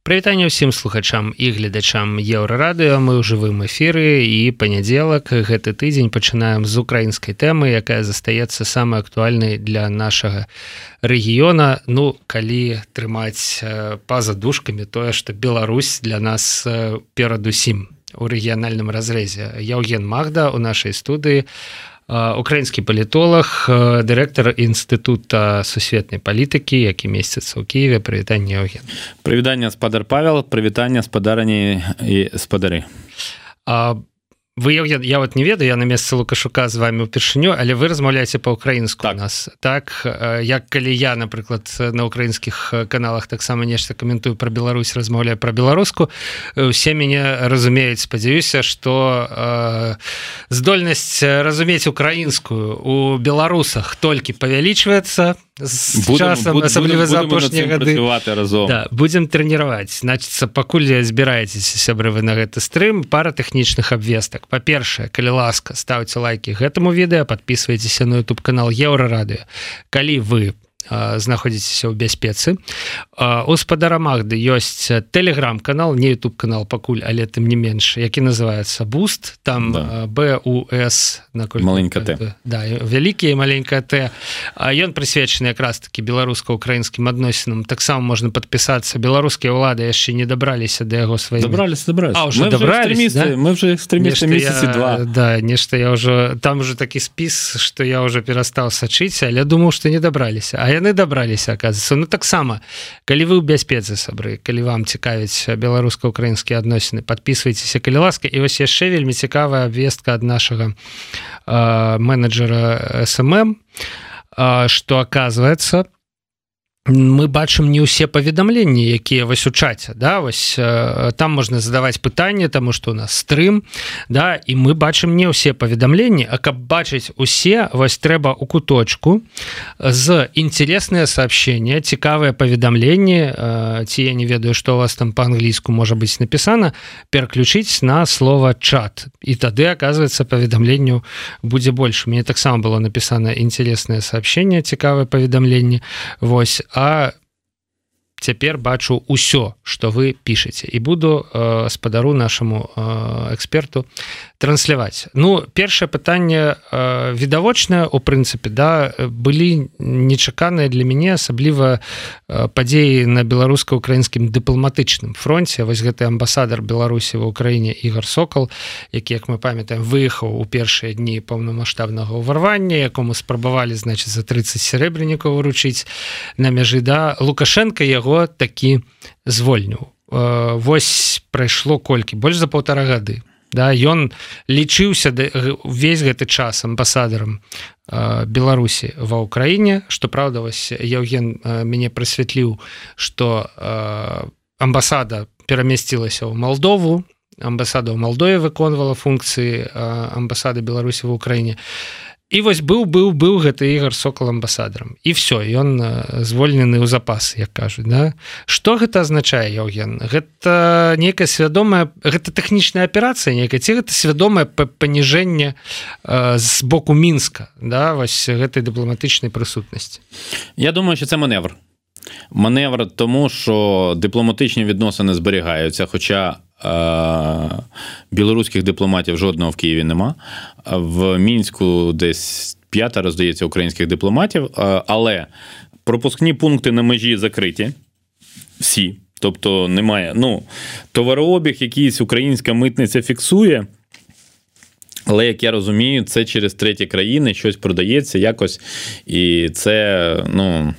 Прывітанне ўсім слухачам і гледачам еўрарадыо мы ў жывым эфіры і панядзелак. Гэты тыдзень пачынаем з украінскай тэмы якая застаецца самай актуальнай для нашага рэгіёна. Ну калі трымаць па-за душкамі тое што Беларусь для нас перадусім у рэгіянальным разрэзе. Яўген Магда у нашай студыі. у украінскі палітолог дырэктар інстытута сусветнай палітыкі які месяца ў Киеве прывітанне Евген прывітанне спадар Павел прывітанне спадарані і спадары а вы я вот не ведаю я на месцы лукашука з вами упершыню але вы размаўляеце по-украінску так. нас. Так як калі я напрыклад на украінскіх каналах таксама нешта каментую про Беларусь размаўляю про беларуску усе мяне разумеюць. Спадзяюся что э, здольнасць разумець украінскую у беларусах толькі павялічваецца часам асабліва за апошнія гады. разом. Да, будем трэніраваць. Значится пакуль збіраецеся сябры вы на гэты стрым пара тэхнічных абвестак па-першае калі ласка ставце лайки гэтаму відэа подписывайтеся на youtube канал еўрарадыо калі вы по знаходзіцеся ў бяспецы. У спадарамагды ёсць телеграм-канал не youtube канал пакуль але тым не менш які называется буст. Там да. бус на маленька да, вялікія маленькая т. Ён прысвечаны якраз таки беларуска-украінскім адносінам. Таксама можна подпісацца беларускія ўлады яшчэ не дабраліся да яго свае добрались уже добрались да? мы уже экстрэмісты два. да нешта я уже там уже такі спіс что я уже перастаў сачыць але думаў что не дабраліся. А я яны дабраліся оказывается ну таксама калі вы ў бяспецы сабры калі вам цікавіць беларуска-украінскія адносіны подписывайтеся калі ласка. І вось яшчэ вельмі цікавая абвестка ад нашага менеджера смм что оказывается по мы бачым не ўсе паведамленні якія вось у чаце да вось э, там можна задаваць пытанне тому что у нас стрым да і мы бачым не ўсе паведамленні. А каб бачыць усе вось трэба у куточку з інтереснае сообщение цікавыя паведамленні э, ці я не ведаю что у вас там по-англійску можа быть написано пераключыць на слово чат і тады оказывается паведамленню будзе больше мне таксама было написано интересное сообщение цікавае паведамленне. Вось а цяпер бачу ўсё что вы пішаце і буду э, спадару нашаму э, эксперту трансляваць ну першае пытанне э, відавочна у прынцыпе да былі нечаканыя для мяне асабліва э, падзеі на беларуска-украінскім дыпламатычным фронте вось гэты амбасадар беларусі ва ўкраіне ігар сокол які як мы памятаем выехаў у першыя дні паўнамасштабнага ўварвання якому спрабавалі значит за 30 серебрянікаў выручыць на мяжы да. Лукашенко яго такі звольніў. Э, восьось прайшло колькі? Больш за полтора гады да ён лічыўся увесь гэты час амбасадарам беларусі ва ўкраіне что правда вось Яўген мяне прасвятліў что амбасада перамясцілася ў Малдову амбасада ў Малдове выконвала функцыі амбасады беларусі ва ўкраіне і вось быў быў быў гэты ігар сокол амбасадарам. І все ён звольнены ў запас як кажуць да? Что гэта азначае Яўген? Гэта некая свядомая гэта тэхнічная аперацыя некая ці гэта свядомае паніжэнне з боку мінска да? Вось гэтай дыпламатычнай прысутнасці. Я думаю що це маневр. Маневр тому що дыпламатычні відносини зберігаються хоча білоруських дипломатів жодного в Києві нема. В мінську десь п'ятеро, здається, українських дипломатів, але пропускні пункти на межі закриті. Всі. Тобто немає. Ну, товарообіг, якийсь українська митниця фіксує. Але, як я розумію, це через треті країни щось продається якось. І це, ну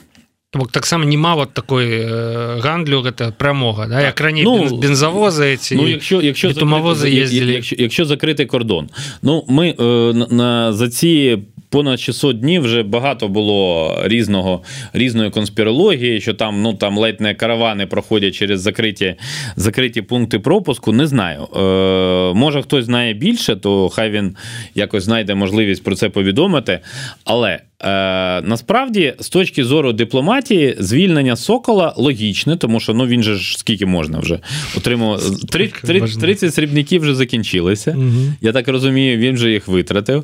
бок таксама нема вот такой э, гандлю гэта прамога да як раней ну, бензавозы ці ну, якщо якщо тумавозы ездили якщо, якщо закритий кордон ну ми е, на за ці понад 600 днів вже багато було різного різної конспірології, що там ну там ледь не каравани проходять через закриті закриті пункти пропуску. Не знаю. Е, Може хтось знає більше, то хай він якось знайде можливість про це повідомити. Але Е, Насправді, з точки зору дипломатії, звільнення Сокола логічне, тому що ну він же ж скільки можна вже отримав 30, 30 срібників вже закінчилися. Угу. Я так розумію, він вже їх витратив.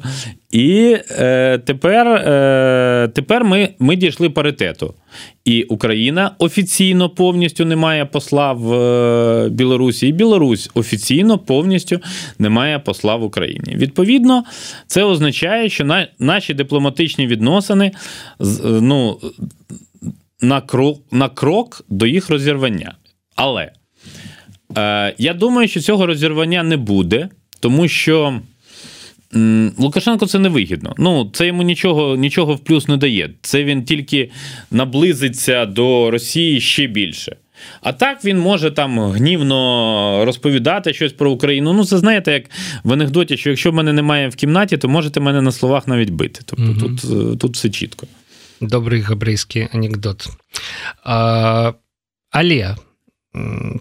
І е, тепер е, тепер ми ми дійшли паритету. І Україна офіційно повністю не має посла в е, Білорусі, і Білорусь офіційно повністю не має посла в Україні. Відповідно, це означає, що на, наші дипломатичні відносини е, ну, на крок, на крок до їх розірвання. Але е, я думаю, що цього розірвання не буде, тому що. Лукашенко це не вигідно. Ну, це йому нічого нічого в плюс не дає. Це він тільки наблизиться до Росії ще більше. А так він може там гнівно розповідати щось про Україну. Ну, це знаєте, як в анекдоті, що якщо мене немає в кімнаті, то можете мене на словах навіть бити. Тобто угу. тут тут все чітко. Добрий габрейський анекдот. А, Але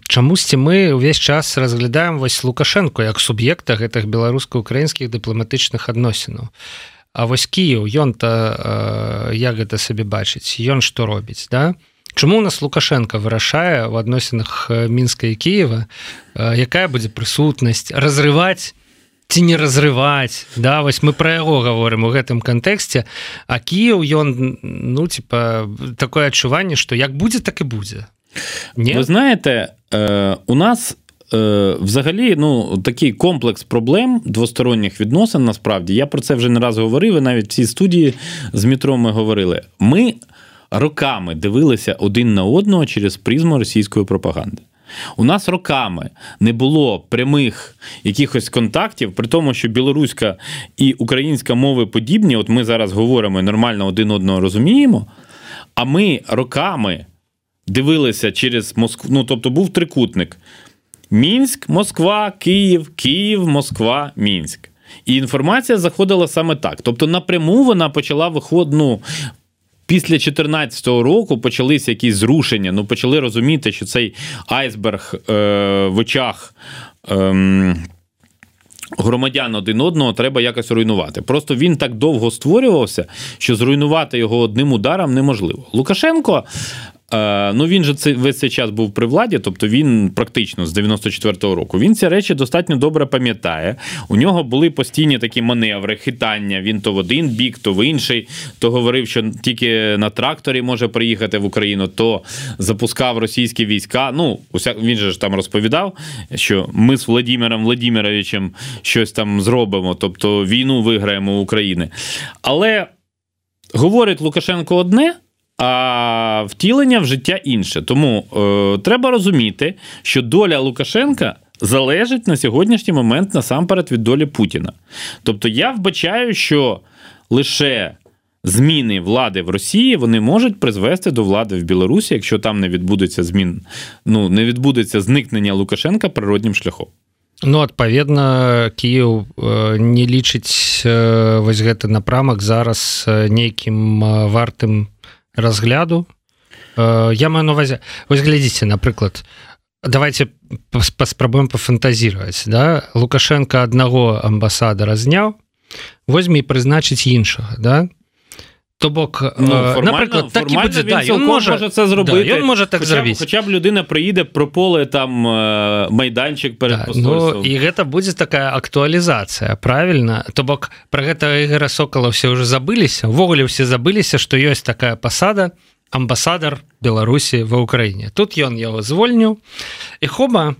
чамусьці мы ўвесь час разглядаем вось лукашенко як суб'екта гэтых беларуска-украінскіх дыпламатычных адносінаў. А вось кіяў ён-то як гэта сабе бачыць ён што робіць да? Чаму у нас лукашенко вырашае в адносінах мінска і Киева якая будзе прысутнасць разрываць ці не разрываць? Да вось мы про яго говорим у гэтым кантэксце. А Кіяў ён ну типа такое адчуванне что як будзе так і будзе Ні? Ви знаєте, е, у нас. Е, взагалі, ну такий комплекс проблем двосторонніх відносин. Насправді я про це вже не раз говорив. і Навіть в цій студії з Мітро ми говорили. Ми роками дивилися один на одного через призму російської пропаганди. У нас роками не було прямих якихось контактів, при тому, що білоруська і українська мови подібні. От ми зараз говоримо і нормально один одного розуміємо. А ми роками дивилися через Москву. Ну, тобто був трикутник: Мінськ, Москва, Київ, Київ, Москва, Мінськ. І інформація заходила саме так. Тобто, напряму вона почала виходити. Ну, Після 2014 року почалися якісь зрушення. Ну, почали розуміти, що цей айсберг е, в очах. Е, Громадян один одного треба якось руйнувати. Просто він так довго створювався, що зруйнувати його одним ударом неможливо. Лукашенко ну він же цей весь цей час був при владі, тобто він практично з 94-го року. Він ці речі достатньо добре пам'ятає. У нього були постійні такі маневри, хитання. Він то в один бік, то в інший. То говорив, що тільки на тракторі може приїхати в Україну, то запускав російські війська. Ну, він же ж там розповідав, що ми з Владимиром Владимировичем щось там зробимо, тобто війну виграємо в Україні. Але говорить Лукашенко одне а втілення в життя інше. Тому е, треба розуміти, що доля Лукашенка залежить на сьогоднішній момент насамперед від долі Путіна. Тобто я вбачаю, що лише зміни влади в Росії вони можуть призвести до влади в Білорусі, якщо там не відбудеться змін, ну не відбудеться зникнення Лукашенка природнім шляхом. Ну адпаведна Кіў э, не лічыць э, вось гэты напрамак зараз э, нейкім вартым Разгляду. Э, я маю навазе вось глядзіце напрыклад давайте паспрабуем пафантазировать да? Лукашенко аднаго амбасадара зняў возьми прызначыць іншага да то бок ну, э, наприклад так буде, да, він може, може це зробити. да, він може так хоча, зробити. хоча б людина приїде про поле там майданчик перед да, посольством. ну, і гэта будзе такая актуалізацыя правильно то бок про гэта ігора сокола все уже забыліся? Увогуле все забыліся что ёсць такая пасада амбасадар беларусі ва ўкраіне. Тут ён яго звольніў. І хоба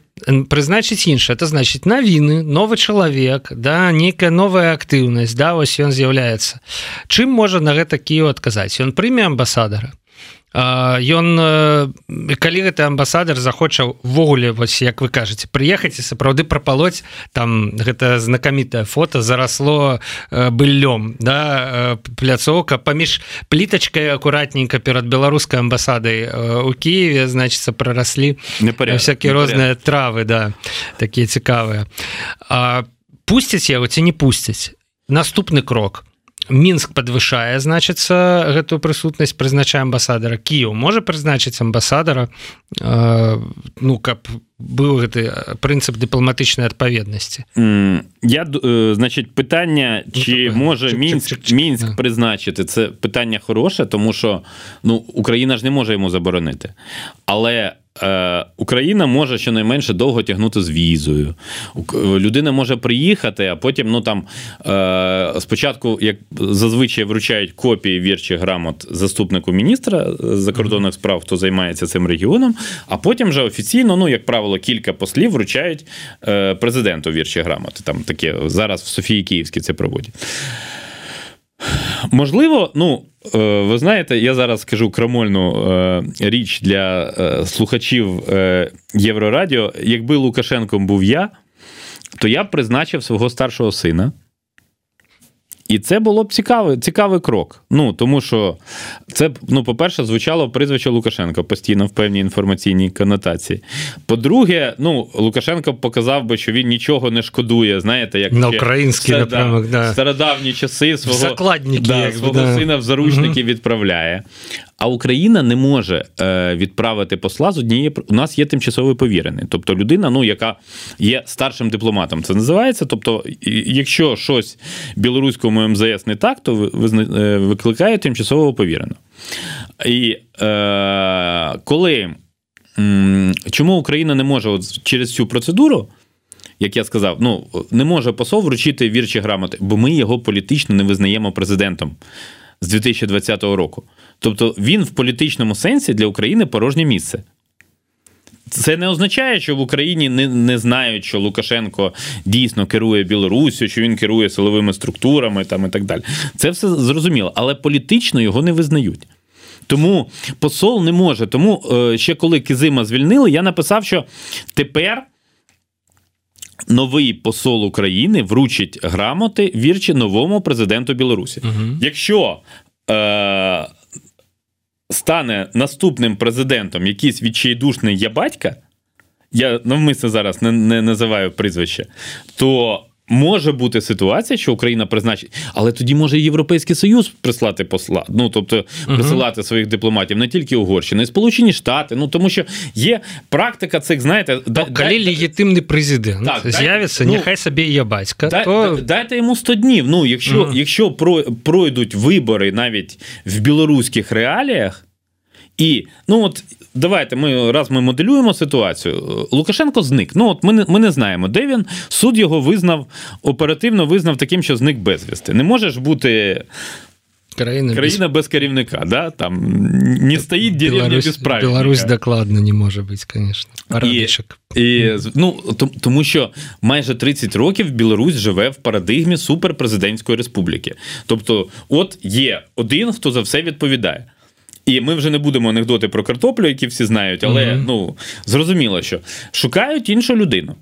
прызначыць інша это значит навіны новы чалавек да нейкая новая актыўнасць да вось ён з'яўляецца чым можа на гэта кіо адказаць ён прыме амбасадара ён калі гэты амбасадар захоча ввогуле вось як вы кажаце прыехаць і сапраўды прапалоць там гэта знакамітае фото зарасло быллём да пляцоўка паміж плітачкай акуратненька перад беларускай амбасадай у Киеве значится прараслі всякие розныя травы да такія цікавыя. Пусціць яго ці не пусціць наступны крок мінск подвышае значыцца гэтую прысутнасць прызначае амбасадара. Кіў можа прызначыць амбасадара э, ну каб быў гэты прынцып дыпламатычнай адпаведнасці? Я э, значит пытання ці ну, можа мінск мінск прызначыты це пытанне хороше тому що ну Україна ж не може йому заборонити. Але е, Україна може щонайменше довго тягнути з візою. Людина може приїхати, а потім, ну там е, спочатку, як зазвичай вручають копії вірчих грамот заступнику міністра закордонних справ, хто займається цим регіоном, а потім вже офіційно, ну, як правило, кілька послів вручають е, президенту вірчі грамоти. Там таке зараз в Софії Київській це проводять. Можливо, ну, е, ви знаєте, я зараз скажу крамольну е, річ для е, слухачів Єврорадіо. Якби Лукашенком був я, то я б призначив свого старшого сина. І це було б цікавий цікавий крок. Ну тому що це, ну, по-перше, звучало прізвище Лукашенка постійно в певній інформаційній конотації. По-друге, ну Лукашенко показав би, що він нічого не шкодує. Знаєте, як на український це, напрямок, да, стародавні часи свого да, свого да. сина в заручники угу. відправляє. А Україна не може е, відправити посла з однієї у нас є тимчасовий повірений, тобто людина, ну яка є старшим дипломатом. Це називається. Тобто, якщо щось білоруському МЗС не так, то е, викликає тимчасового повіреного. І е, коли чому Україна не може от через цю процедуру? Як я сказав, ну не може посол вручити вірчі грамоти, бо ми його політично не визнаємо президентом з 2020 року. Тобто він в політичному сенсі для України порожнє місце. Це не означає, що в Україні не не знають, що Лукашенко дійсно керує Білоруссю, що він керує силовими структурами там і так далі. Це все зрозуміло, але політично його не визнають. Тому посол не може. Тому е, ще коли Кизима звільнили, я написав, що тепер. Новий посол України вручить грамоти вірчі новому президенту Білорусі. Угу. Якщо е, стане наступним президентом якийсь відчайдушний ябатька, я навмисно зараз не, не називаю прізвище, то Може бути ситуація, що Україна призначить, але тоді може Європейський Союз прислати посла. Ну тобто присилати своїх дипломатів не тільки Угорщина, і Сполучені Штати. Ну тому що є практика цих, знаєте, да, коли легітимний президент так, з'явиться, ну, нехай собі є батька. Дай, то... Дайте йому 100 днів. Ну, якщо uh якщо пройдуть вибори навіть в білоруських реаліях. І ну от давайте ми раз ми моделюємо ситуацію. Лукашенко зник. Ну от ми не ми не знаємо, де він. Суд його визнав оперативно визнав таким, що зник безвісти. Не може ж бути. Країна, Країна без... без керівника, да? там не стоїть деревня без правильника. Білорусь докладно не може бути, звісно. Парадичок. І, і, ну, Тому що майже 30 років Білорусь живе в парадигмі суперпрезидентської республіки. Тобто, от є один, хто за все відповідає. І ми вже не будемо анекдоти про картоплю, які всі знають, але mm-hmm. ну, зрозуміло, що шукають іншу людину.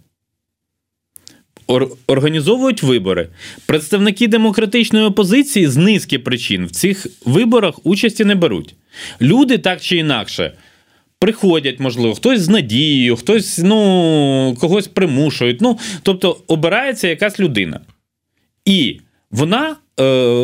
Організовують вибори. Представники демократичної опозиції з низки причин в цих виборах участі не беруть. Люди так чи інакше приходять, можливо, хтось з надією, хтось ну, когось примушують. Ну, Тобто обирається якась людина. І вона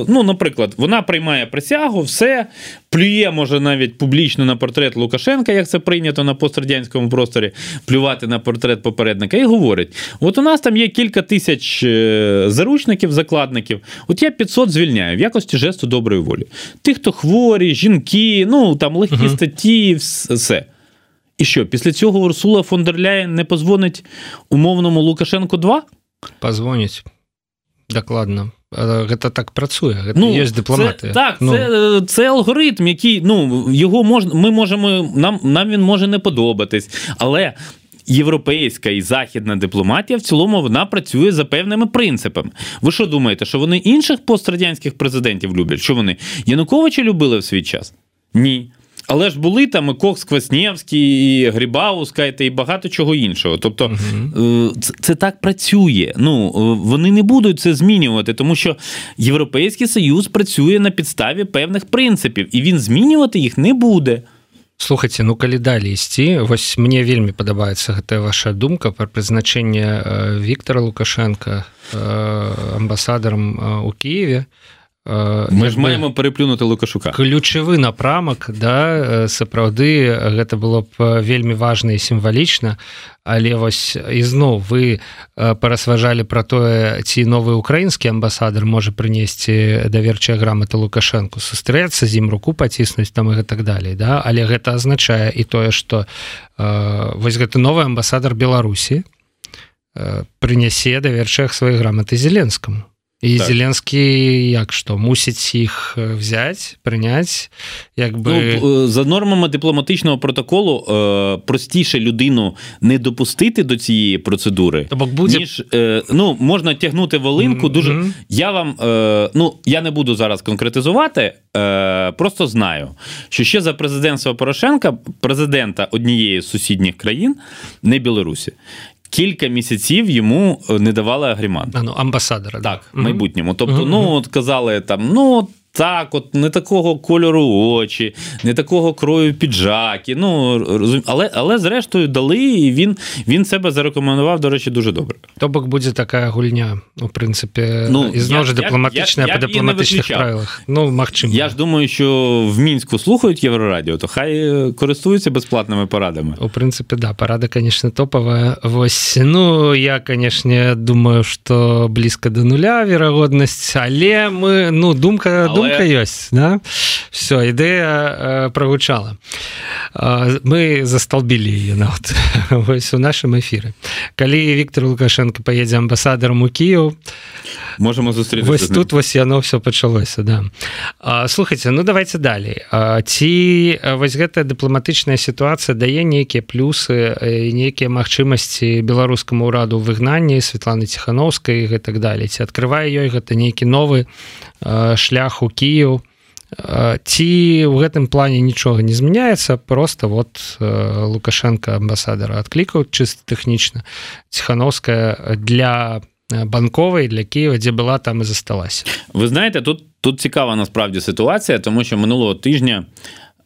ну, наприклад, вона приймає присягу, все плює, може навіть публічно на портрет Лукашенка, як це прийнято на пострадянському просторі, плювати на портрет попередника, і говорить: от у нас там є кілька тисяч е, заручників, закладників. От я 500 звільняю в якості жесту доброї волі. Ті, хто хворі, жінки, ну там легкі uh статті, все. І що, після цього Урсула фон дер Ляєн не позвонить умовному Лукашенку 2? Позвонить. Докладно. Гэта так працуе гэта ну, є дыпламаты це, так ну. це це алгоритм який ну його можна ми можемо нам нам він може не подобатись але європейська і західна дипломатія в цілому вона працює за певними принципами ви що думаєте що вони інших пострадянських президентів люблять що вони Януковича любили в свій час ні але ж були там і Кокс Кваснєвський, і Грибауска, і багато чого іншого. Тобто угу. це, це так працює. Ну е, вони не будуть це змінювати, тому що Європейський Союз працює на підставі певних принципів, і він змінювати їх не буде. Слухайте, ну калі далі ісці вось мне вельмі падабаецца гэтая ваша думка пра прызначэнне Віктора Лукашенко амбасадарам у Киеве Мы ж маємо переплюнути лукашука. Ключавы напрамак да сапраўды гэта было б вельмі важна і сімвалічна. Але вось ізноў вы парасважалі про тое ці новы украінскі амбасадар можа прынесці даверчая грамата лукашэнку сустрэцца з ім руку паціснуць там і так далей да. Але гэта азначае і тое что вось гэты новы амбасадар беларусі прынясе даверчаях сваёй граматы зеленскаму і так. зеленскі як што мусіць іх взять прыняць як бы ну, за нормами дипломатичного протоколу е, простіше людину не допустити до цієї процедури бок буде ніж е, ну можна тягнути волинку. Mm-hmm. Дуже я вам е, ну я не буду зараз конкретизувати, е, просто знаю, що ще за президентства Порошенка, президента однієї з сусідніх країн, не Білорусі, кілька місяців йому е, не давали агрімат. А, ну, амбасадора. Так, в майбутньому. Тобто, ну от казали там, ну так, от не такого кольору очі, не такого крою піджаки. Ну розум... але але зрештою дали, і він він себе зарекомендував, до речі, дуже добре. То бок буде така гульня, у принципі, ну, і знову ж дипломатична по дипломатичних правилах. Ну, магчимо. Я ж думаю, що в мінську слухають Єврорадіо, то хай користуються безплатними порадами. У принципі, да, порада, звісно, топова. Ось, ну, я, звісно, думаю, що близько до нуля вірагодність, але ми, ну, думка. Але думка ёсць да? все ідэя прагучала. Мы засталбілі ее нават вось у нашым эфіры. Калі Віктор лукашенко поедзе амбасадарам у Кіев можемо зустріць вось тут вось яно все пачалося да. А, слухайте ну давайте далей. Ці вось гэтая дыпламатычная сітуацыя дае нейкія плюсы нейкія магчымасці беларускаму ўраду выгнанні Светланы ціхановскай гэтак далей? Ці открывае ёй гэта нейкі новы шлях у Кіев ці ў гэтым плане нічога не змяняецца просто вот лукашенко амбасадара адклікаў чыста тэхнічна ціхановская для банковай для Києва дзе была там і засталася ви знаєте тут тут цікава насправді ситуація тому що минулого тижня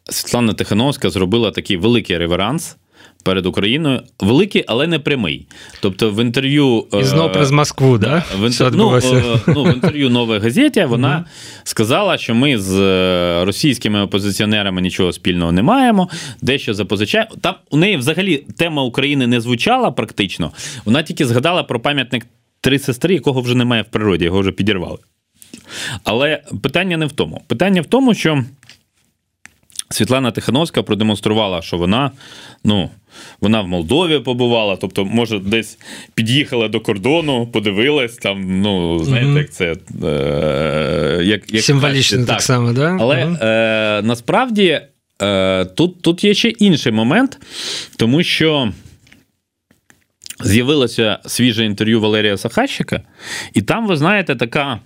Світлана Тихановська зробила такий великий реверанс перед Україною великий, але не прямий. Тобто в інтерв'ю І знов през Москву, да? В, інтер... ну, ну, в інтерв'ю нової газеті вона сказала, що ми з е, російськими опозиціонерами нічого спільного не маємо, дещо запозичаємо. Там у неї взагалі тема України не звучала практично. Вона тільки згадала про пам'ятник три сестри, якого вже немає в природі, його вже підірвали. Але питання не в тому. Питання в тому, що. Світлана Тихановська продемонструвала, що вона ну, вона в Молдові побувала, тобто, може, десь під'їхала до кордону, подивилась там, ну, знаєте, mm-hmm. як це е, як, як символічно так, так само, да? Але mm-hmm. е, насправді е, тут, тут є ще інший момент, тому що. З'явилося свіже інтерв'ю Валерія Сахащика, і там, ви знаєте, така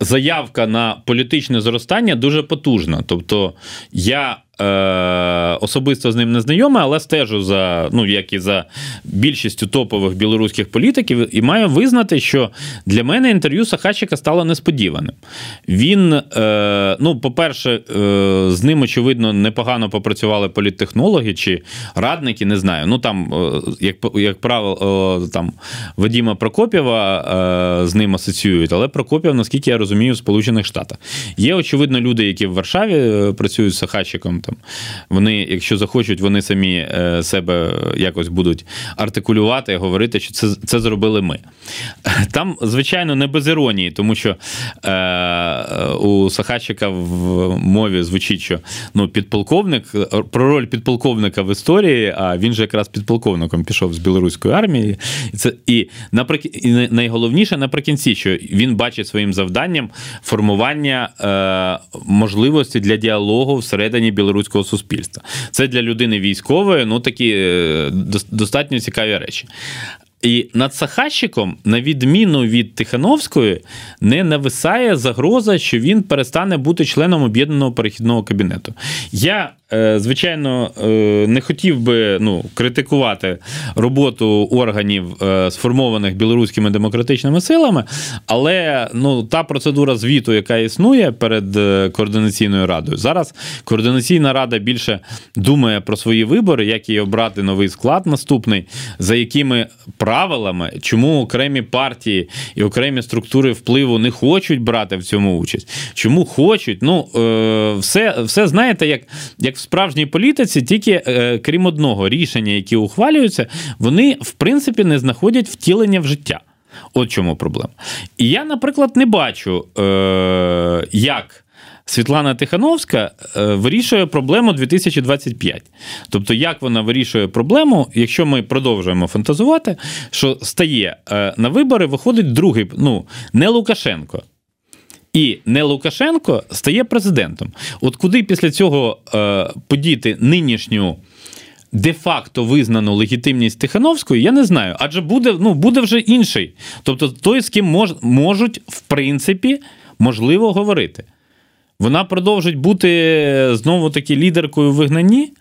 заявка на політичне зростання дуже потужна. Тобто я Е, особисто з ним не знайомий, але стежу за ну як і за більшістю топових білоруських політиків, і маю визнати, що для мене інтерв'ю Сахачика стало несподіваним. Він, е, ну, по-перше, е, з ним, очевидно, непогано попрацювали політтехнологи чи радники, не знаю. Ну там, як як правило, там Вадима Прокопєва з ним асоціюють, але Прокопєв, наскільки я розумію, в Сполучених Штатах. Є, очевидно, люди, які в Варшаві працюють з Сахачиком там вони, якщо захочуть, вони самі е, себе якось будуть артикулювати і говорити, що це це зробили ми. Там, звичайно, не без іронії, тому що е, у Сахачика в мові звучить, що ну, підполковник про роль підполковника в історії, а він же якраз підполковником пішов з білоруської армії. І це і, наприк... найголовніше наприкінці, що він бачить своїм завданням формування е, можливості для діалогу всередині білоруської білоруського суспільства. Це для людини військової ну такі е, достатньо цікаві речі. І над Сахащиком, на відміну від Тихановської, не нависає загроза, що він перестане бути членом об'єднаного перехідного кабінету. Я Е, звичайно, е, не хотів би ну, критикувати роботу органів, е, сформованих білоруськими демократичними силами, але ну, та процедура звіту, яка існує перед координаційною радою, зараз координаційна рада більше думає про свої вибори, як її обрати новий склад наступний, за якими правилами, чому окремі партії і окремі структури впливу не хочуть брати в цьому участь. Чому хочуть? Ну е, все, все знаєте, як як в справжній політиці, тільки е, крім одного рішення, які ухвалюються, вони в принципі не знаходять втілення в життя. От чому проблема. І я, наприклад, не бачу, е, як. Світлана Тихановська е, вирішує проблему 2025. Тобто, як вона вирішує проблему, якщо ми продовжуємо фантазувати, що стає е, на вибори, виходить другий, ну, не Лукашенко. І не Лукашенко стає президентом. От куди після цього е, подіти нинішню де-факто визнану легітимність Тихановської, я не знаю. Адже буде ну, буде вже інший. Тобто той, з ким мож, можуть, в принципі, можливо говорити. вона продовжить бути знову таки лідеркою вигнанні?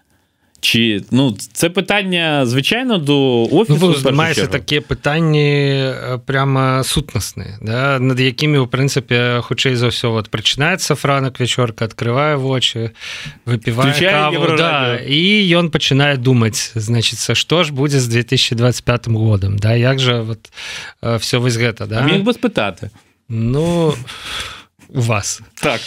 Чи ну це питання звичайно до ну, офісу? Ну, мається таке питання прямо сутносне, да, над якими, в принципі, хутчэй за ўсё вот прачынаецца франак вечорка открывае вочы выпівае каву, да, і ён пачынае думаць значится што ж будзе з 2025 годам да як же вот все вось гэта да мог бы спытаты ну вас. Так.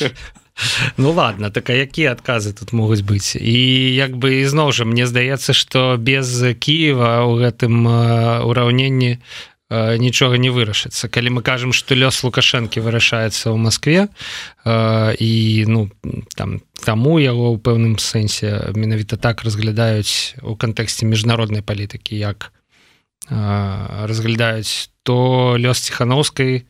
Ну ладно так а якія адказы тут могуць быць і як бы ізноў жа мне здаецца что без Киева у гэтым ураўненні нічога не вырашыцца калі мы кажам что лёс лукашэнкі вырашаецца ў Москве і ну там таму яго ў пэўным сэнсе менавіта так разглядаюць у кантэксце міжнароднай палітыкі як разглядаюць то лёс ціхановскай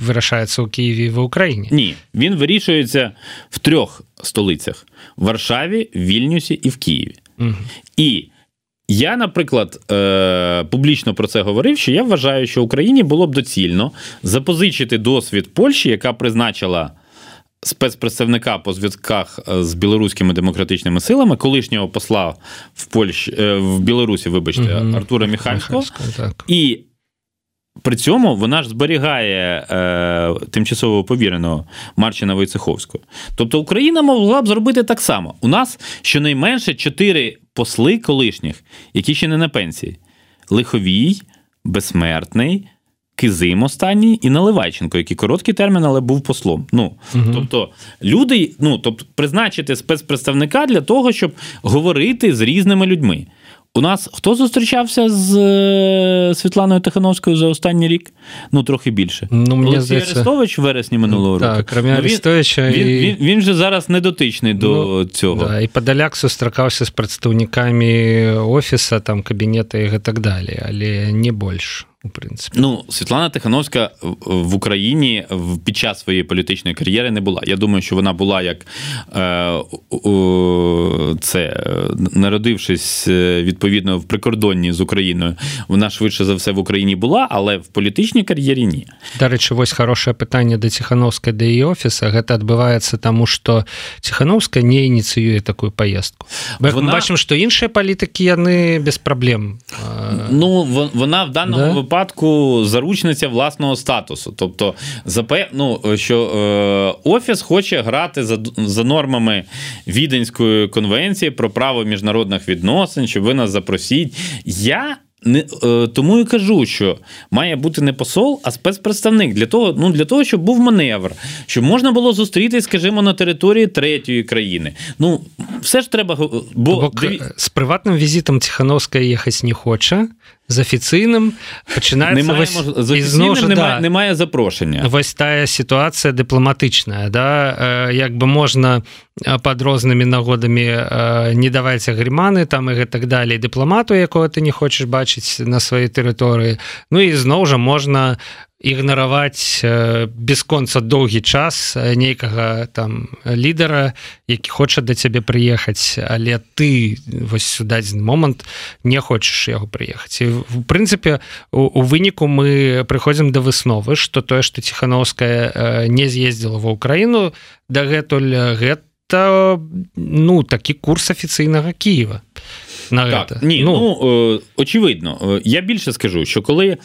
вирішається у Києві в Україні? Ні, він вирішується в трьох столицях: в Варшаві, в Вільнюсі і в Києві. Угу. І я, наприклад, е- публічно про це говорив, що я вважаю, що Україні було б доцільно запозичити досвід Польщі, яка призначила. Спецпредставника по зв'язках е, з білоруськими демократичними силами, колишнього посла в Польщі е, в Білорусі, вибачте, mm Артура Міхальського, і при цьому вона ж зберігає е, тимчасово повіреного Марчина Войцеховського. Тобто Україна могла б зробити так само. У нас щонайменше чотири посли колишніх, які ще не на пенсії: Лиховій, Безсмертний, Кизим останній і Наливайченко, який короткий термін, але був послом. Ну, угу. Тобто, люди, ну, тобто, призначити спецпредставника для того, щоб говорити з різними людьми. У нас хто зустрічався з Світланою Тихановською за останній рік? Ну, трохи більше. Ну, мені Олексій здається... Арестович в вересні минулого року. Так, крім ну, Арестовича. Він, і... він, він, же зараз не дотичний до ну, цього. Да, І Подоляк зустрічався з представниками офісу, там, кабінету і так далі, але не більше у принципі. Ну, Світлана Тихановська в Україні під час своєї політичної кар'єри не була. Я думаю, що вона була як е, це, народившись е, відповідно в прикордонні з Україною, вона швидше за все в Україні була, але в політичній кар'єрі ні. До речі, ось хороше питання до Ціхановська, до її офісу. Гэта відбувається тому, що Ціхановська не ініціює таку поїздку. Бо вона... бачимо, що інші політики вони без проблем. Ну, вона в даному да? Випадку заручниця власного статусу. Тобто, ну, що е, офіс хоче грати за за нормами Віденської конвенції про право міжнародних відносин, щоб ви нас запросіть. Я не е, тому і кажу, що має бути не посол, а спецпредставник для того, ну для того, щоб був маневр, щоб можна було зустрітись, скажімо, на території третьої країни. Ну все ж треба бо диві... з приватним візитом Тихановська їхати не хоче. з афіцыйным пачынаецца вось... ізножа да. немає запрошення. Вось тая сітуацыя дыпламатычная да. Як бы можна под рознымі нагодамі не давайце грыманы там і гэтак далей дыпламату якога ты не хочаш бачыць на сваёй тэрыторыі. Ну і зноў жа можна ігнараваць бесконца доўгі час нейкага там лідара які хоча да цябе прыехаць але ты вось дадзены момант не хочаш яго прыехаць. І в прынцыпе у, у выніку мы прыходзім да высновы что тое што ціхановская не з'ездзіла ва ўкраіну дагэтуль гэта ну такі курс афіцыйнага Киева на так, ні, ну, ну очевидно. Я більше скажу, що коли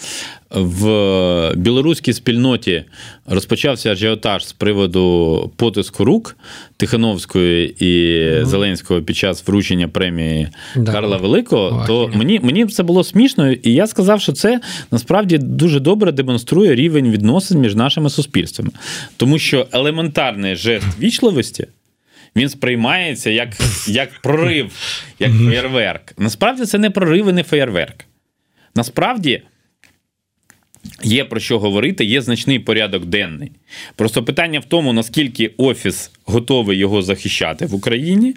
в білоруській спільноті розпочався ажіотаж з приводу потиску рук Тихановської і mm Зеленського під час вручення премії да. Карла Великого, О, то мені мені це було смішно, і я сказав, що це насправді дуже добре демонструє рівень відносин між нашими суспільствами, тому що елементарний жест вічливості. Він сприймається як як прорив, як феєрверк. Насправді це не прорив і не феєрверк. Насправді є про що говорити, є значний порядок денний. Просто питання в тому, наскільки Офіс готовий його захищати в Україні.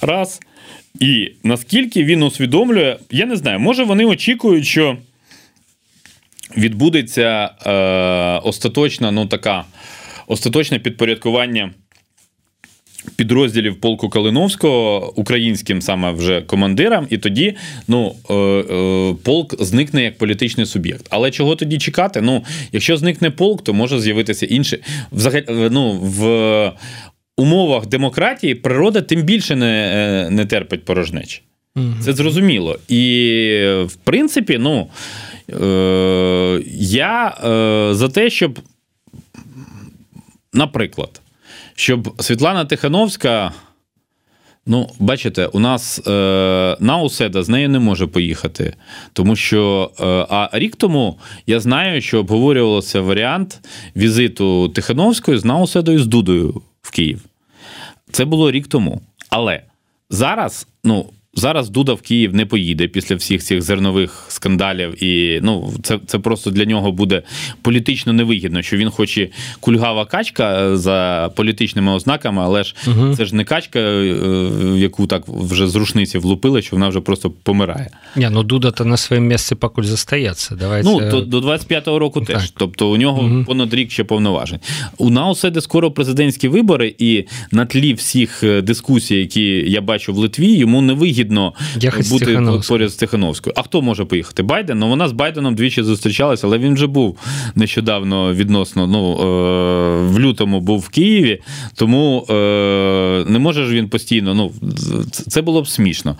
Раз. І наскільки він усвідомлює, я не знаю, може вони очікують, що відбудеться е, остаточна, ну така, остаточне підпорядкування підрозділів полку Калиновського українським саме вже командирам, і тоді ну, е, е, полк зникне як політичний суб'єкт. Але чого тоді чекати? Ну, якщо зникне полк, то може з'явитися інший. Взагалі, ну, в умовах демократії природа тим більше не, е, не терпить порожнечі. Це зрозуміло. І в принципі, ну е, я е, за те, щоб, наприклад, щоб Світлана Тихановська. Ну, бачите, у нас е, Науседа з нею не може поїхати. Тому що е, а рік тому я знаю, що обговорювався варіант візиту Тихановської з Науседою з Дудою в Київ. Це було рік тому. Але зараз, ну, Зараз Дуда в Київ не поїде після всіх цих зернових скандалів, і ну це це просто для нього буде політично невигідно, що він хоче кульгава качка е, за політичними ознаками, але ж угу. це ж не качка, е, в яку так вже з рушниці влупили, що вона вже просто помирає. Ні, ну Дуда то на своєму місці покуль застається. Давайте... Ну до, до 25-го року так. теж. Тобто у нього угу. понад рік ще повноважень. У Науседи скоро президентські вибори, і на тлі всіх е, дискусій, які я бачу в Литві, йому невигідно вигідно бути поряд з Тихановською. А хто може поїхати? Байден? Ну вона з Байденом двічі зустрічалася, але він вже був нещодавно відносно. Ну е, в лютому був в Києві, тому е, не може ж він постійно. Ну це було б смішно.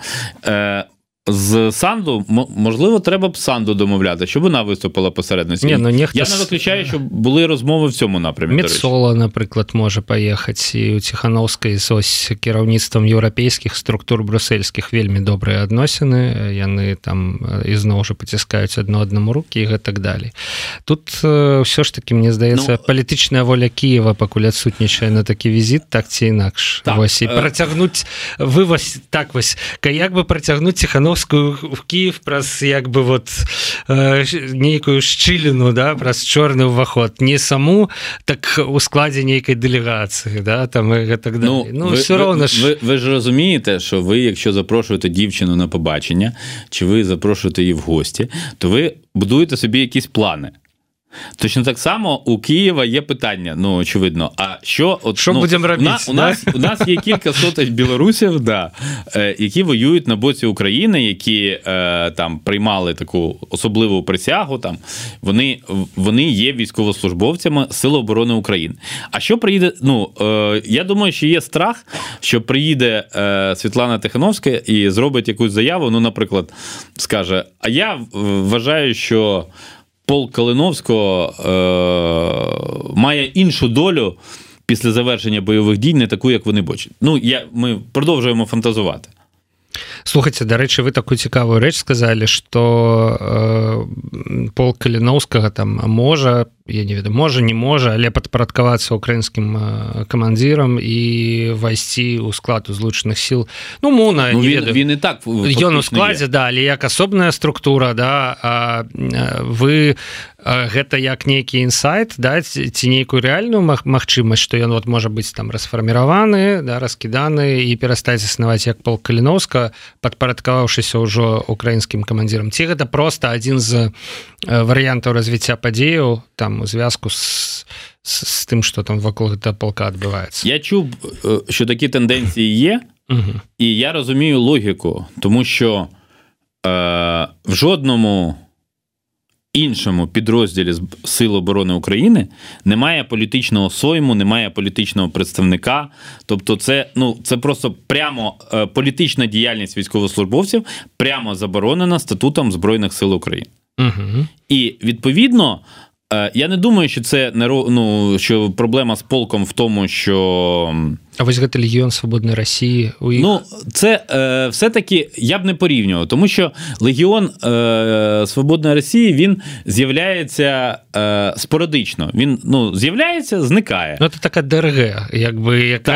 з санду можливо треба б санду домовляти, щоб вона виступила посередництво. Ні, ну, нехто... Я не виключаю, що були розмови в цьому напрямі. Медсола, наприклад, може паехаць і у ціхановскай ось кіраўніцтвам еўрапейскіх структур брусельскіх вельмі добрыя адносіны яны там ізноў жа паціскаюць адно аднаму руки і гэтак далей тут ўсё ж таки мне здаецца ну, палітычная воля Киева пакуль адсутнічае на такі візіт так ці інакш так, вось і працягнуць вываз так вось як бы працягнуць ціханов Кахновскую в Киев праз як бы вот э, нейкую шчыліну да праз чорны ўваход не саму так у складзе нейкай дэлегацыі да там і так ну, ну ви, все равно ж ви, ви ж розумієте що ви якщо запрошуєте дівчину на побачення чи ви запрошуєте її в гості то ви будуєте собі якісь плани Точно так само у Києва є питання, ну очевидно. А що от що ну, будемо робити? У нас у нас є кілька сотень білорусів, да, е, які воюють на боці України, які е, там приймали таку особливу присягу. Там вони вони є військовослужбовцями Сил оборони України. А що приїде? Ну е, я думаю, що є страх, що приїде е, Світлана Тихановська і зробить якусь заяву. Ну, наприклад, скаже: А я вважаю, що полк Калиновського е, має іншу долю після завершення бойових дій, не таку, як вони бачать. Ну, я, ми продовжуємо фантазувати. Слухайте дарэчы вы такую цікавую рэч сказали что э, пол каліновскага там можа я не ведаю можа не можа але падпарадкавацца украінскім э, камандзірам і вайсці ў склад узлучаных сіл. Ну муна ну, він, він і так ён у складзе да але як асобная структура да а, вы гэта як нейкі інсайт да ці нейкую рэальную магчымасць што ён вот можа быць там расфарміраваны да раскіданы і перастаць існаваць як пол каліновска падпарадкаваўшыся ўжо украінскім камандзірам ці гэта просто адзін з варыянтаў развіцця падзеяў там у звязку з з тым что там вакол гэта полка адбываецца я чуў що такі тэндэнцыі є угу. і я разумею логіку тому що е, в жодному іншому підрозділі Сил оборони України немає політичного сойму, немає політичного представника. Тобто, це ну це просто прямо е, політична діяльність військовослужбовців прямо заборонена статутом Збройних сил України. Угу. І відповідно. Е, я не думаю, що це не ну, що проблема з полком в тому, що А ось гэта легіон свободної Росії у їх? Ну, це е, все-таки я б не порівнював, тому що Легіон е, Свободної Росії він з'являється е, спорадично. Він ну, з'являється, зникає. Ну, Це така ДРГ, якби, яка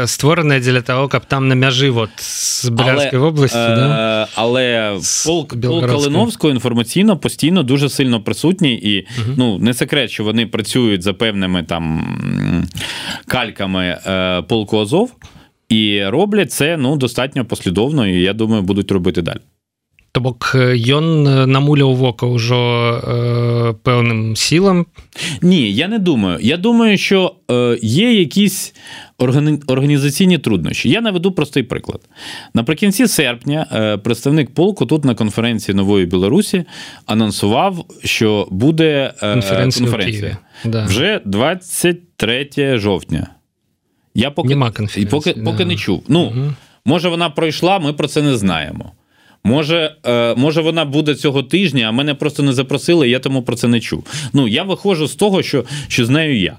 так. створена для того, щоб там на мяжі от, з Брянської області. Е, да? Але полк, полк Калиновського інформаційно постійно дуже сильно присутній, і угу. ну, не секрет, що вони працюють за певними там кальками. Е, полку Азов і роблять це ну достатньо послідовно, і я думаю, будуть робити далі. То бок ён намуляў вока ўжо е, пэўным сілам ні я не думаю я думаю що е, є якісь органі... організаційні труднощі я наведу простий приклад наприкінці серпня е, представник полку тут на конференції нової білорусі анонсував що буде е, конференція, конференція. Да. вже 23 жовтня я поки Нема і поки да. поки не чув. Ну, угу. може, вона пройшла, ми про це не знаємо. Може, е, може, вона буде цього тижня, а мене просто не запросили, я тому про це не чув. Ну, я виходжу з того, що, що з нею я.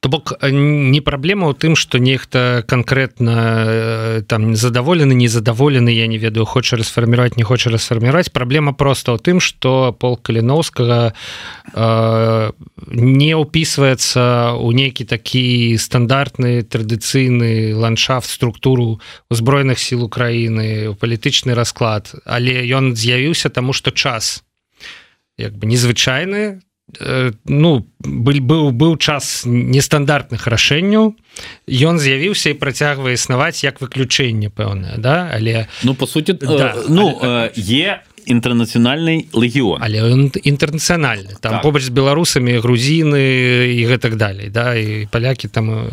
То бок э, не праблема ў тым что нехта конкретно э, там задаволены незадаволены я не ведаю хоча расфармировать не хоча расфармировать праблема просто ў тым что пол каліновскага э, не ўпісваецца у нейкі такі стандартны традыцыйны ландшафт структуру узброеных сил Украины палітычны расклад. Але ён з'явіўся тому что час як бы незвычайны Э, ну быль быў быў час нестандартных рашэнняў ён з'явіўся і працягвае існаваць як выключэнне пэўнае да? Але ну по суті да, ну але... є інтэрнацыянальны легіон але інтэрнацыянальны там так. побач з беларусамі грузіны і гэтак далей да і палякі там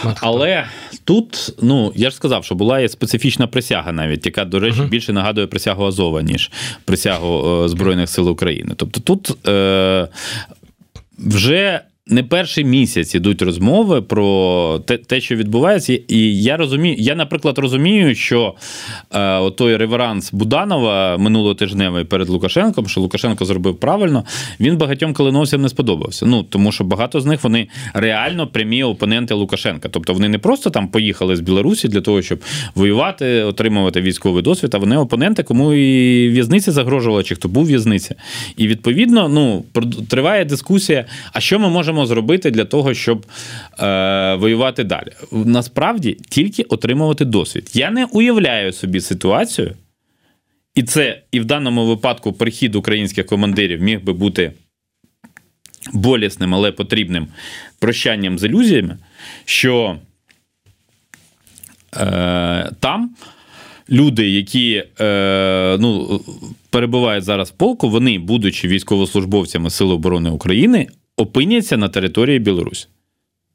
шмат але тут ну я ж сказав що була є специфічна присяга навіть яка до речі uh -huh. більше нагадує присягу Азова ніж присягу збройних сил України тобто тут е, вже не перший місяць ідуть розмови про те, те, що відбувається, і я розумію, я, наприклад, розумію, що е, той реверанс Буданова минулотижневий перед Лукашенком, що Лукашенко зробив правильно, він багатьом калиновцям не сподобався. Ну тому що багато з них вони реально прямі опоненти Лукашенка. Тобто вони не просто там поїхали з Білорусі для того, щоб воювати, отримувати військовий досвід, а вони опоненти, кому і в'язниця загрожувала, чи хто був в'язниця. І відповідно, ну триває дискусія, а що ми можемо можемо зробити для того, щоб е, воювати далі? Насправді тільки отримувати досвід. Я не уявляю собі ситуацію, і це і в даному випадку прихід українських командирів міг би бути болісним, але потрібним прощанням з ілюзіями, що е, там. Люди, які е, ну, перебувають зараз в полку, вони, будучи військовослужбовцями Сил оборони України, опиняться на території Білорусі.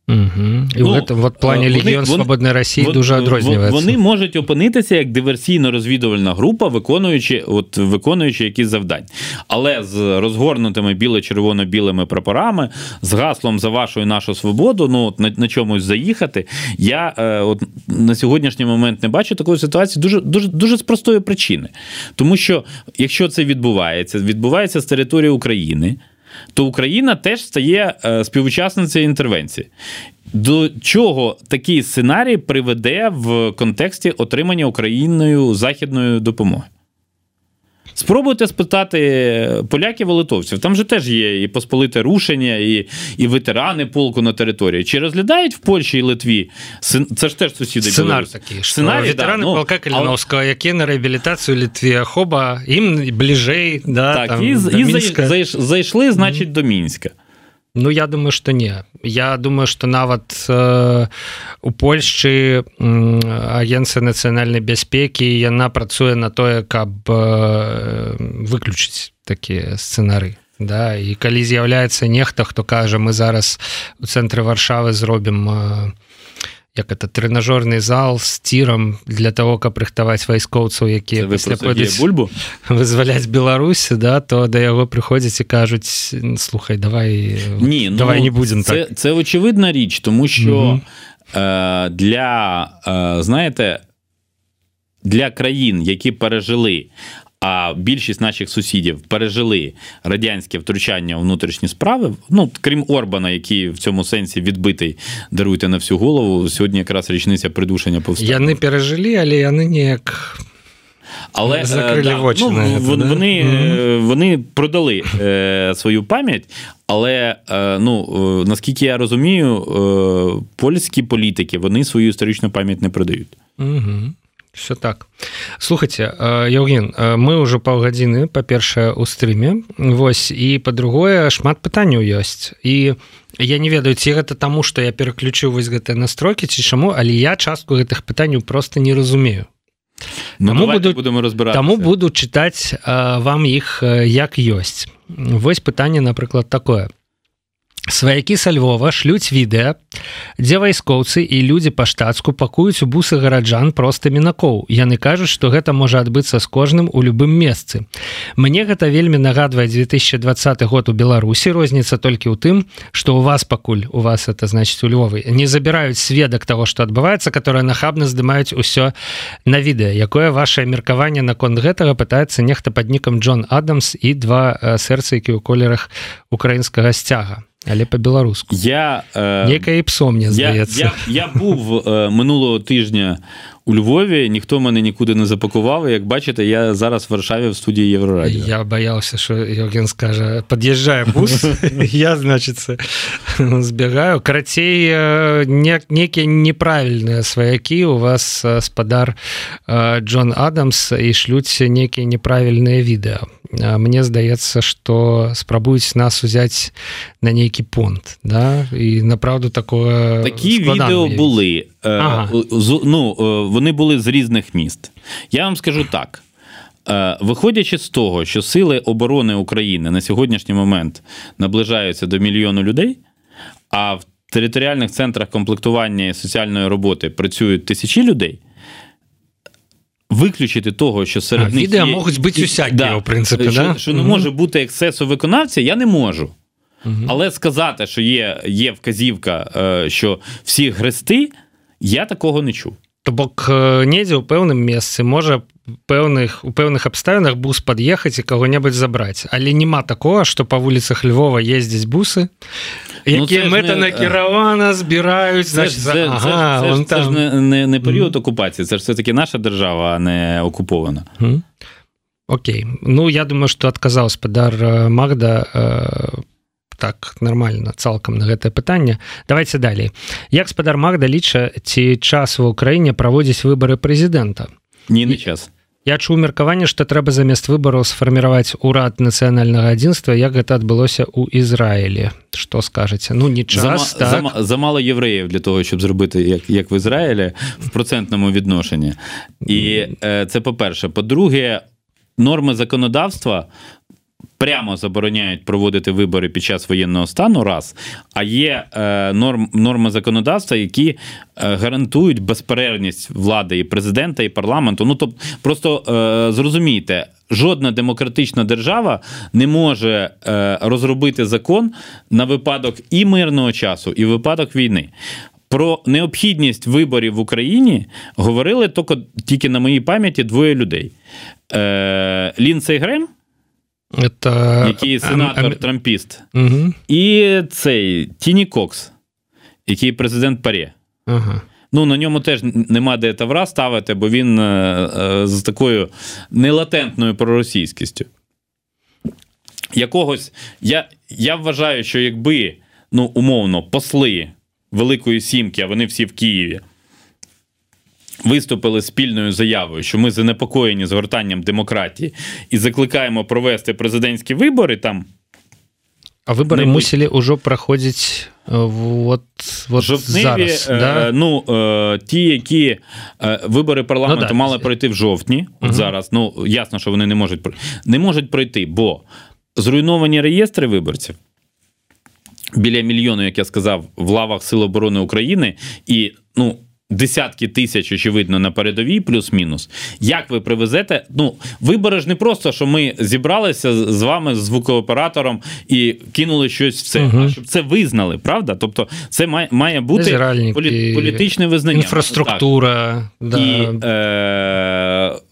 Угу. І ну, в плані Легіон Свободної Росії дуже відрізняється. Вони можуть опинитися як диверсійно-розвідувальна група, виконуючи от, виконуючи якісь завдання. Але з розгорнутими біло-червоно-білими прапорами, з гаслом за вашу і нашу свободу, ну от на, на чомусь заїхати. Я е, от на сьогоднішній момент не бачу такої ситуації дуже дуже дуже з простої причини. Тому що якщо це відбувається, відбувається з території України то Україна теж стає е, співучасницею інтервенції. До чого такий сценарій приведе в контексті отримання Україною західної допомоги? Спробуйте спитати поляків литовців. Там же теж є і посполите рушення, і і ветерани полку на території. Чи розглядають в Польщі і Литві? Це ж теж сусіди Сценар такий, Сценарій, ветерани да, ну, полка Каліновського, але... які на реабілітацію Литві Хоба, їм ближей. Да, так, там, і, і Мінська. зайшли, значить, mm-hmm. до Мінська. Ну я думаю что не. Я думаю что нават э, у Польшчы агенцыя нацыянальнай бяспекі яна працуе на тое каб э, выключыць такія сцэнары. Да і калі з'яўляецца нехта хто кажа мы зараз у цэнтры варшавы зробім э, як это тренажорный зал с тиром для того каб рыхтаваць вайскоўцаў якія бульбу вызваляць Беларусь да то да яго прыходзяць і кажуць слухай давай не ну, давай не будем це, так. це очевидна річ тому що -hmm. е, для е, знаєте для країн які пережили а більшість наших сусідів пережили радянське втручання у внутрішні справи. Ну крім Орбана, який в цьому сенсі відбитий даруйте на всю голову. Сьогодні якраз річниця придушення повстання. Я не пережили, але я не ніяк. Але е, да, очі ну, на вони, да? вони, mm-hmm. вони продали е, свою пам'ять, але е, ну, е, наскільки я розумію, е, польські політики вони свою історичну пам'ять не продають. Mm-hmm. Все так. Слухайте Евген мы уже паўгадзіны па-першае у стрыме Вось і па-другое шмат пытанняў ёсць. І я не ведаю ці гэта таму што я пераключыў вось гэтыя настрокі ці чаму але я частку гэтых пытанняў просто не разумею. Ну, буду будем разбирать таму буду чытаць вам іх як ёсць. Вось пытанне напрыклад такое сваякі са Львова шлюць відэа дзе вайскоўцы і людзі па-штатску пакуюць у бусы гараджан проста мінакоў. Яны кажуць што гэта можа адбыцца з кожным у любым месцы. Мне гэта вельмі нагадвае 2020 год у беларусі розніца толькі ў тым што у вас пакуль у вас это значит у Львовы не забіраюць сведак того что адбываецца которое нахабна здымаюць усё на відэа якое ваше меркаванне наконт гэтага пытаецца нехта пад нікам Джон Адамс і два сэрцы які ў колерах украінскага сцяга але по-беларуску я э, некая псо мені здається. я, я, я був е, минулого тижня у Львові ніхто мене нікуди не запакував як бачите я зараз в варшаве в студії єврорадіо. Я боялся що Євген скаже под'їжджає бус я значится збегаю карацей не, некія неправільныя сваякі. У вас спадар Джон Адамс і шлюць некія неправільныя відэа мне здаецца что спрабуюць нас узяць на нейкі понт да? І направду такое такі відео були ага. ну вони були з різних міст я вам скажу так виходячи з того що сили оборони України на сьогоднішній момент наближаються до мільйону людей а в територіальних центрах комплектування і соціальної роботи працюють тисячі людей виключити того, що серед а, них відео є... можуть бути усякі, да, в принципі, що, да? що не може бути ексцесу виконавця, я не можу. Угу. Але сказати, що є є вказівка, е, що всі грести, я такого не чув. То бок недзе ў пэўным месцы можа пэўных у пэўных абставінах бус пад'ехаць і каго-небудзь забраць. Але няма такого што па вуліцах Львова ездзяць бусы які ну, мэта накіравана збіраюць значит, це, ага, це, не, ж все-таки наша держава не окупована. Mm. Окей. Ну я думаю что адказаў спадар Магда э, так нормально цалкам на гэтае пытанне. Давайте далей. Як спадар Магда ліча ці час ва ўкраіне праводзіць выборы прэзідэнта? Не на час. Я чуў меркаванне што трэба замест выбараў сфарміраваць урад нацыянальнага адзінства як гэта адбылося ў Ізраілі. Что скажаце? Ну не час Зама, так. зама, замало євреїв для того щоб зробити як як в Ізраїлі в процентному відношенні. І е, це по-перше. По-друге норми законодавства прямо забороняють проводити вибори під час воєнного стану, раз, а є е, норм, норми законодавства, які е, гарантують безперервність влади і президента, і парламенту. Ну тобто, просто е, зрозумійте. Жодна демократична держава не може е, розробити закон на випадок і мирного часу, і випадок війни. Про необхідність виборів в Україні говорили тільки, тільки на моїй пам'яті двоє людей: Е, Лінцей Грем Это... який сенатор Трампіст. Угу. І цей Тіні Кокс, який президент Парі. Ага. Ну, на ньому теж нема де тавра ставити, бо він е, е, з такою нелатентною проросійськістю. Якогось. Я я вважаю, що якби ну, умовно посли Великої Сімки, а вони всі в Києві виступили спільною заявою, що ми занепокоєні згортанням демократії і закликаємо провести президентські вибори там. А вибори не... мусили уже проходити вот, вот Жовтневі, зараз. Е, да? Ну, е, ті, які е, вибори парламенту ну, да. мали пройти в жовтні. Угу. Зараз ну ясно, що вони не можуть не можуть пройти, бо зруйновані реєстри виборців. Біля мільйону, як я сказав, в лавах Сил оборони України, і ну десятки тисяч, очевидно, на передовій, плюс-мінус. Як ви привезете? Ну, вибори ж не просто, що ми зібралися з вами, з звукооператором, і кинули щось в це, угу. а щоб це визнали, правда? Тобто, це має має бути полі, політичне визнання. Інфраструктура. Да. І, е,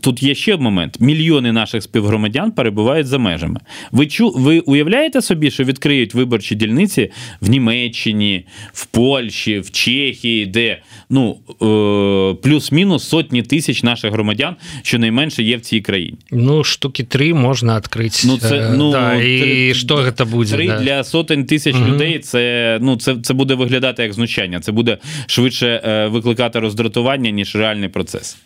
Тут є ще момент: мільйони наших співгромадян перебувають за межами. Ви чу, ви уявляєте собі, що відкриють виборчі дільниці в Німеччині, в Польщі, в Чехії, де ну е, плюс-мінус сотні тисяч наших громадян, щонайменше є в цій країні. Ну штуки три можна відкрити. Ну це ну да, і що це буде три да. для сотень тисяч угу. людей. Це ну це, це буде виглядати як знущання. Це буде швидше е, викликати роздратування ніж реальний процес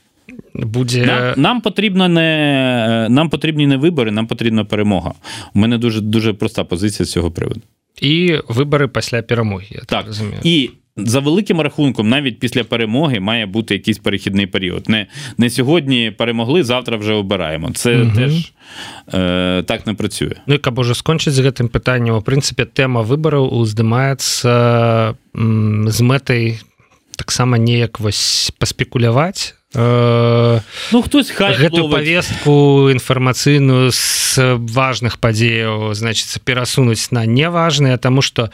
буде нам, нам потрібно не нам потрібні не вибори, нам потрібна перемога. У мене дуже дуже проста позиція з цього приводу. І вибори після перемоги. Я так, так розумію. І за великим рахунком, навіть після перемоги має бути якийсь перехідний період. Не не сьогодні перемогли, завтра вже обираємо. Це угу. теж е, так не працює. Ну і каб уже скончыць з гэтым пытаннем у прынцыпе тэма выбараў уздымаецца з мэтай таксама неяк вось паспекуляваць Э, Ну хтось хай гэтую повестку інфармацыйную з важных падзеяў значится перасунуць на неважныя тому что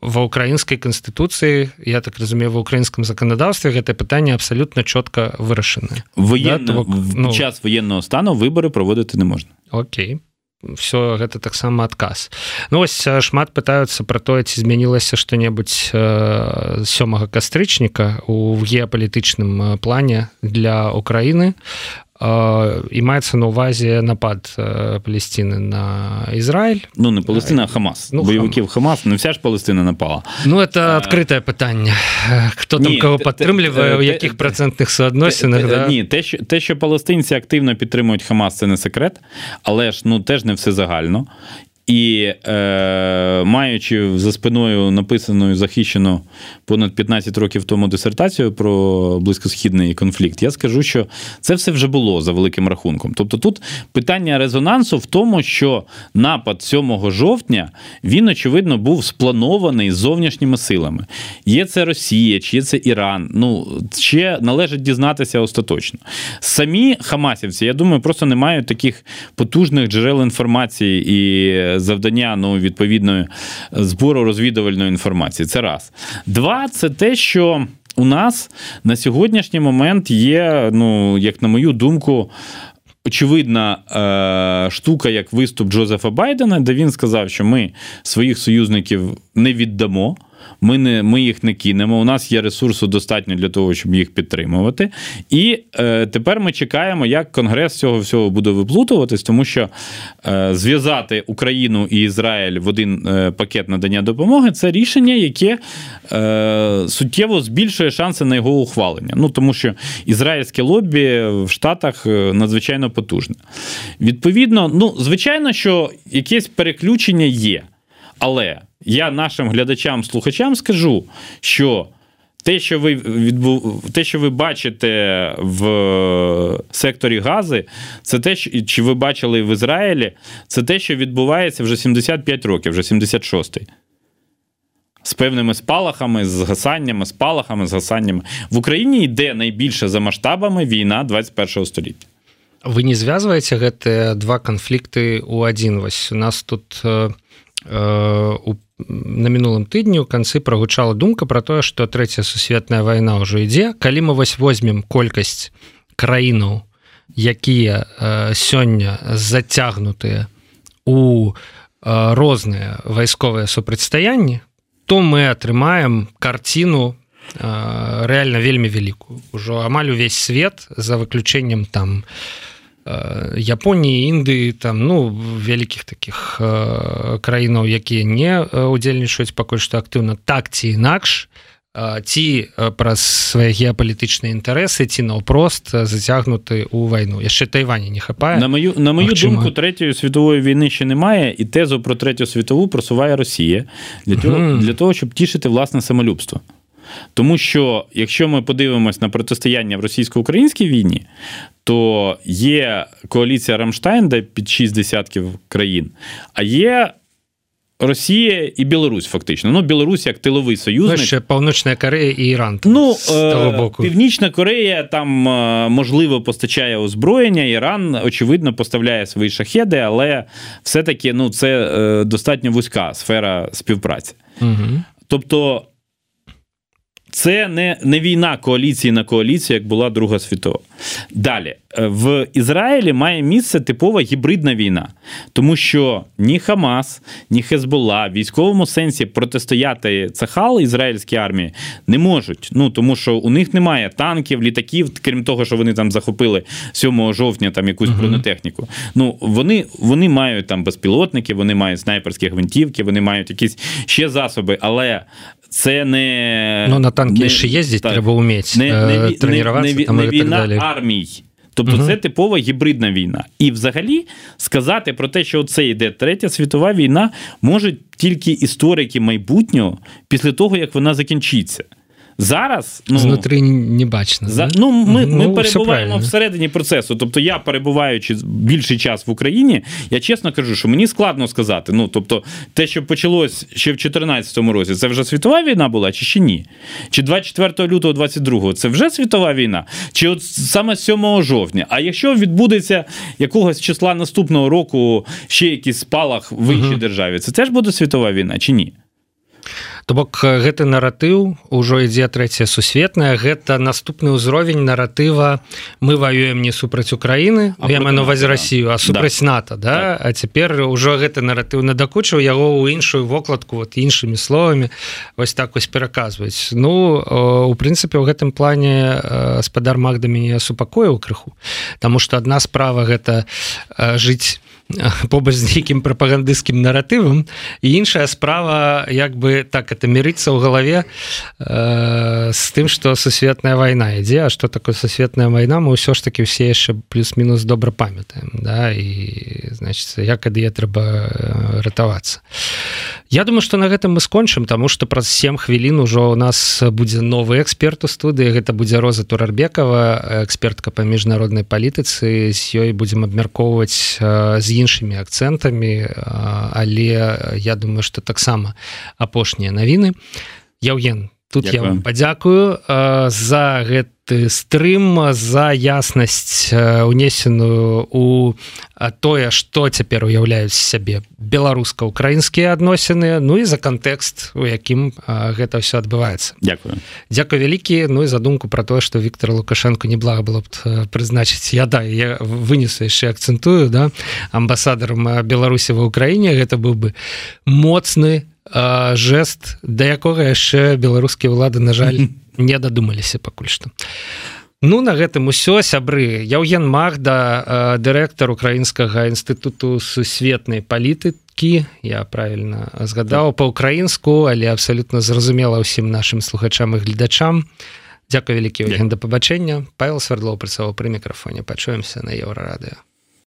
ва украінскай канстытуцыі я так разумею ва украінскім заканадаўстве гэта пытанне абсалютна чётка вырашаны воен да, ну, час военного стану выборы праводыты не можна Окей все гэта таксама адказ. Ну вось шмат пытаюцца про тое ці змянілася что-небудзь сёмага кастрычніка у геапалітычным плане для Украіны і маецца на увазе напад Палесціны на Ізраиль Ну не Палестина Хамас ну, бойовиків Хамас не вся ж Палестина напала Ну это адкрытае пытанне хто там кого падтрымлівае у якіх процентных суадносінах да? ні те що те що палестинці активно підтримують Хамас це не секрет але ж ну теж не все загально і е, маючи за спиною написану і захищену понад 15 років тому дисертацію про близькосхідний конфлікт, я скажу, що це все вже було за великим рахунком. Тобто, тут питання резонансу в тому, що напад 7 жовтня він, очевидно, був спланований зовнішніми силами. Є це Росія, чи є це Іран. Ну ще належить дізнатися остаточно. Самі Хамасівці, я думаю, просто не мають таких потужних джерел інформації і завдання ну, відповідної збору розвідувальної інформації. Це раз. Два, це те, що у нас на сьогоднішній момент є, ну, як на мою думку, очевидна е, штука, як виступ Джозефа Байдена, де він сказав, що ми своїх союзників не віддамо. Ми не, ми їх не кинемо. У нас є ресурсу достатньо для того, щоб їх підтримувати. І е, тепер ми чекаємо, як Конгрес цього всього буде виплутуватись, тому що е, зв'язати Україну і Ізраїль в один е, пакет надання допомоги це рішення, яке е, суттєво збільшує шанси на його ухвалення. Ну тому що ізраїльське лобі в Штатах е, надзвичайно потужне. Відповідно, ну звичайно, що якесь переключення є, але. Я нашим глядачам-слухачам скажу, що те, що ви відбув... те, що ви бачите в секторі Гази, це те, чи ви бачили в Ізраїлі, це те, що відбувається вже 75 років, вже 76-й. З певними спалахами, з гасаннями, спалахами, з гасаннями. В Україні йде найбільше за масштабами війна 21 століття. Ви не зв'язуєте гэты два канфлікти у один. Вось у нас тут е, е, у на мінулым тыдні у канцы прагучала думка про тое что трэця сусветная вайна ўжо ідзе. Калі мы вось возьмем колькасць краінаў якія э, сёння зацягнутыя у э, розныя вайсковыя супрацьстаянні то мы атрымаем карціну э, рэальна вельмі вялікую. Ужо амаль увесь свет за выключэннем там у Японіі Індыі там ну вялікіх таких э, краінаў якія не э, удзельнічаюць пакуль што актыўна так ці інакш ці праз свае геапалітычныя інтарэсы ці наўпрост зацягнуты ў вайну яшчэ тайвані не хапае на мою на мою Магчыма. думку третьої світової війни ще немає і тезу про третю світову просуває Росія для того mm. для того щоб тішити власне самолюбство тому що якщо ми подивимось на протистояння в російсько-українській війні, то є коаліція Рамштайн, де під шість десятків країн, а є Росія і Білорусь, фактично. Ну, Білорусь як тиловий союзник. Ну, ще Північна Корея і Іран. Ну, з того боку. Північна Корея там можливо постачає озброєння. Іран, очевидно, поставляє свої шахеди, але все-таки ну, це достатньо вузька сфера співпраці. Угу. Тобто. Це не не війна коаліції на коаліцію, як була Друга світова. Далі е, в Ізраїлі має місце типова гібридна війна, тому що ні Хамас, ні Хезболла в військовому сенсі протистояти Цахал ізраїльській армії не можуть. Ну тому що у них немає танків, літаків, крім того, що вони там захопили 7 жовтня там якусь uh-huh. бронетехніку. Ну вони вони мають там безпілотники, вони мають снайперські гвинтівки, вони мають якісь ще засоби, але це не Ну, на танки ще їздять, треба вміти не, не, тренуватися. Не, не, не війна армій. Тобто угу. це типова гібридна війна. І взагалі сказати про те, що це йде третя світова війна, можуть тільки історики майбутнього після того, як вона закінчиться. Зараз ну, знутрі не бачно. За, ну, Ми ну, ми перебуваємо всередині процесу. Тобто, я перебуваючи більший час в Україні, я чесно кажу, що мені складно сказати. Ну, тобто, те, що почалось ще в 2014 році, це вже світова війна була, чи ще ні? Чи 24 лютого 22 це вже світова війна? Чи от саме 7 жовтня? А якщо відбудеться якогось числа наступного року ще якийсь спалах в іншій угу. державі, це теж буде світова війна чи ні? То бок гэты наратыў ужо ідзе трэцяя сусветная гэта наступны ўзровень наратыва мы ваюем не супраць Украіны я маю Россию а супраць да. НАТО да так. А цяпер ужо гэты наратыў надакучыў яго ў іншую вокладку вот іншымі словамі вось так вось пераказваць Ну у прынцыпе у гэтым плане спадар Магда мяне супакоіў крыху Таму что адна справа гэта жыць побач з нейкім прапагандысцкім наратывам. І іншая справа як бы так это мірыцца ў галаве э, з тым что сусветная вайна ідзе. А что такое сусветная вайна мы ўсё ж таки ўсе яшчэ плюс-мінус добра памятаем да і значит як ад е трэба э, ратавацца. Я думаю что на гэтым мы скончым тому что праз 7 хвілін ужо у нас будзе новы эксперт у студыі. Гэта будзе роза турарбекова экспертка па міжнароднай палітыцы. З ёй будзем абмяркоўваць з ім іншымі акцэнтамі але я думаю что таксама апошнія навіны яўген тут Дякую. я вам падзякую за гэты стрым за яснасць унесеную у тое что цяпер уяўляюць сябе беларуска-украінскія адносіны Ну і за кантэкст у якім гэта ўсё адбываецца. Дякую. Дякую вялікі Ну і задумку про тое что Віктор лукашенко неблага было б прызначыць. Я да я вынесу яшчэ акцэнтую да амбасадарам беларусі ва ўкраіне гэта быў бы моцны жест да якога яшчэ беларускія ўлады на жаль не дадумаліся пакуль што. Ну на гэтым усё сябры. Яўген Магда дырэктар украінскага інстытуту сусветнай палітыкі. Я правильно згадаў па-украінску але абсалютна зразумела ўсім нашим слухачам і гледачам. Дякую вялікі да пабачэння. Павел свердло працаваў пры мікрафоне. Пачуемся на еўрарадыо